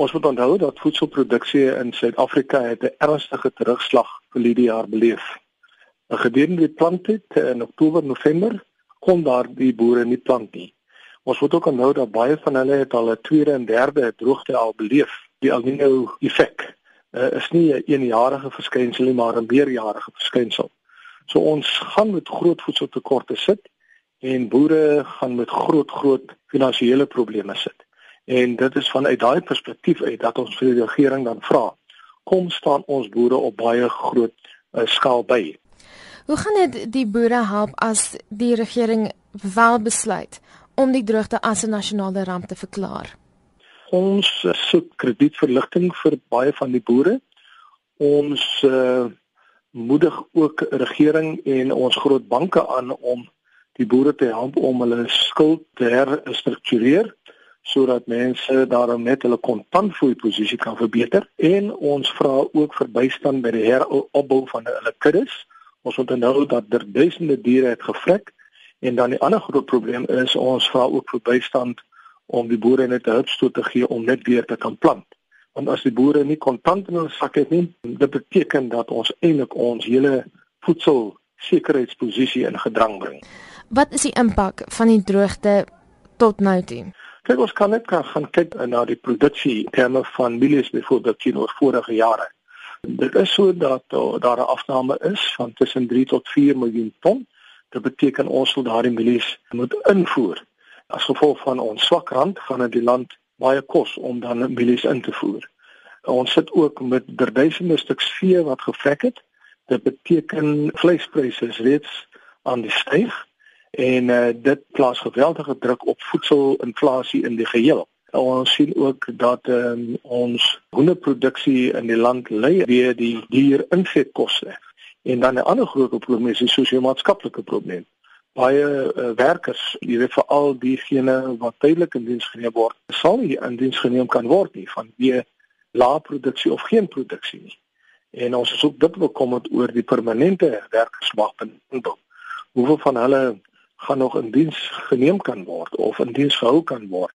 Ons moet onthou dat voedselproduksie in Suid-Afrika 'n ernstige terugslag vir hierdie jaar beleef. Gedurende die planttyd in Oktober, November kon daar die boere nie plant nie. Ons moet ook onthou dat baie van hulle het al 'n tweede en derde droogte al beleef. Die El Niño effek uh, is nie 'n eenjarige verskynsel nie, maar 'n meerjarige verskynsel. So ons gaan met groot voedseltekorte sit en boere gaan met groot groot finansiële probleme sit. En dit is vanuit daai perspektief uit dat ons vir die regering dan vra, kom staan ons boere op baie groot uh, skaal by. Hoe gaan dit die boere help as die regering wel besluit om die droogte as 'n nasionale ramp te verklaar? Ons soek kredietverligting vir baie van die boere. Ons uh, moedig ook regering en ons groot banke aan om die boere te help om hulle skuld te herstruktureer sodat mense daarom net hulle kontantfooi posisie kan verbeter en ons vra ook vir bystand by die heropbou van hulle kuddes. Ons onthou dat daar duisende diere het gevrek en dan die ander groot probleem is ons vra ook vir bystand om die boere net 'n hulpstoot te gee om net weer te kan plant. Want as die boere nie kontant in hulle sak het nie, dit beteken dat ons eintlik ons hele voedsel sekuriteitsposisie in gedrang bring. Wat is die impak van die droogte tot nou toe? Kyk ons kan net gaan kyk na die produksie terme van mielies byvoorbeeld teenoor vorige jare. Dit is so dat daar 'n afname is van tussen 3 tot 4 miljoen ton. Dit beteken ons sal daardie mielies moet invoer. As gevolg van ons swak rand gaan dit die land baie kos om dan mielies in te voer. Ons sit ook met duisende stuks vee wat gevrek het. Dit beteken vleispryse is reeds aan die styg en uh, dit plaas geweldige druk op voedselinflasie in die geheel. Ons sien ook dat um, ons hoenderproduksie in die land ly weer die dier insetkoste. En dan 'n ander groot probleem is die sosio-maatskaplike probleem. Baie uh, werkers, jy weet veral diegene wat tydelik in diens geneem word, sal nie in diens geneem kan word nie van wie lae produksie of geen produksie nie. En ons is ook dit bekommerd oor die permanente werkersmag in Indop. Hoeveel van hulle gaan nog in diens geneem kan word of in diens gehou kan word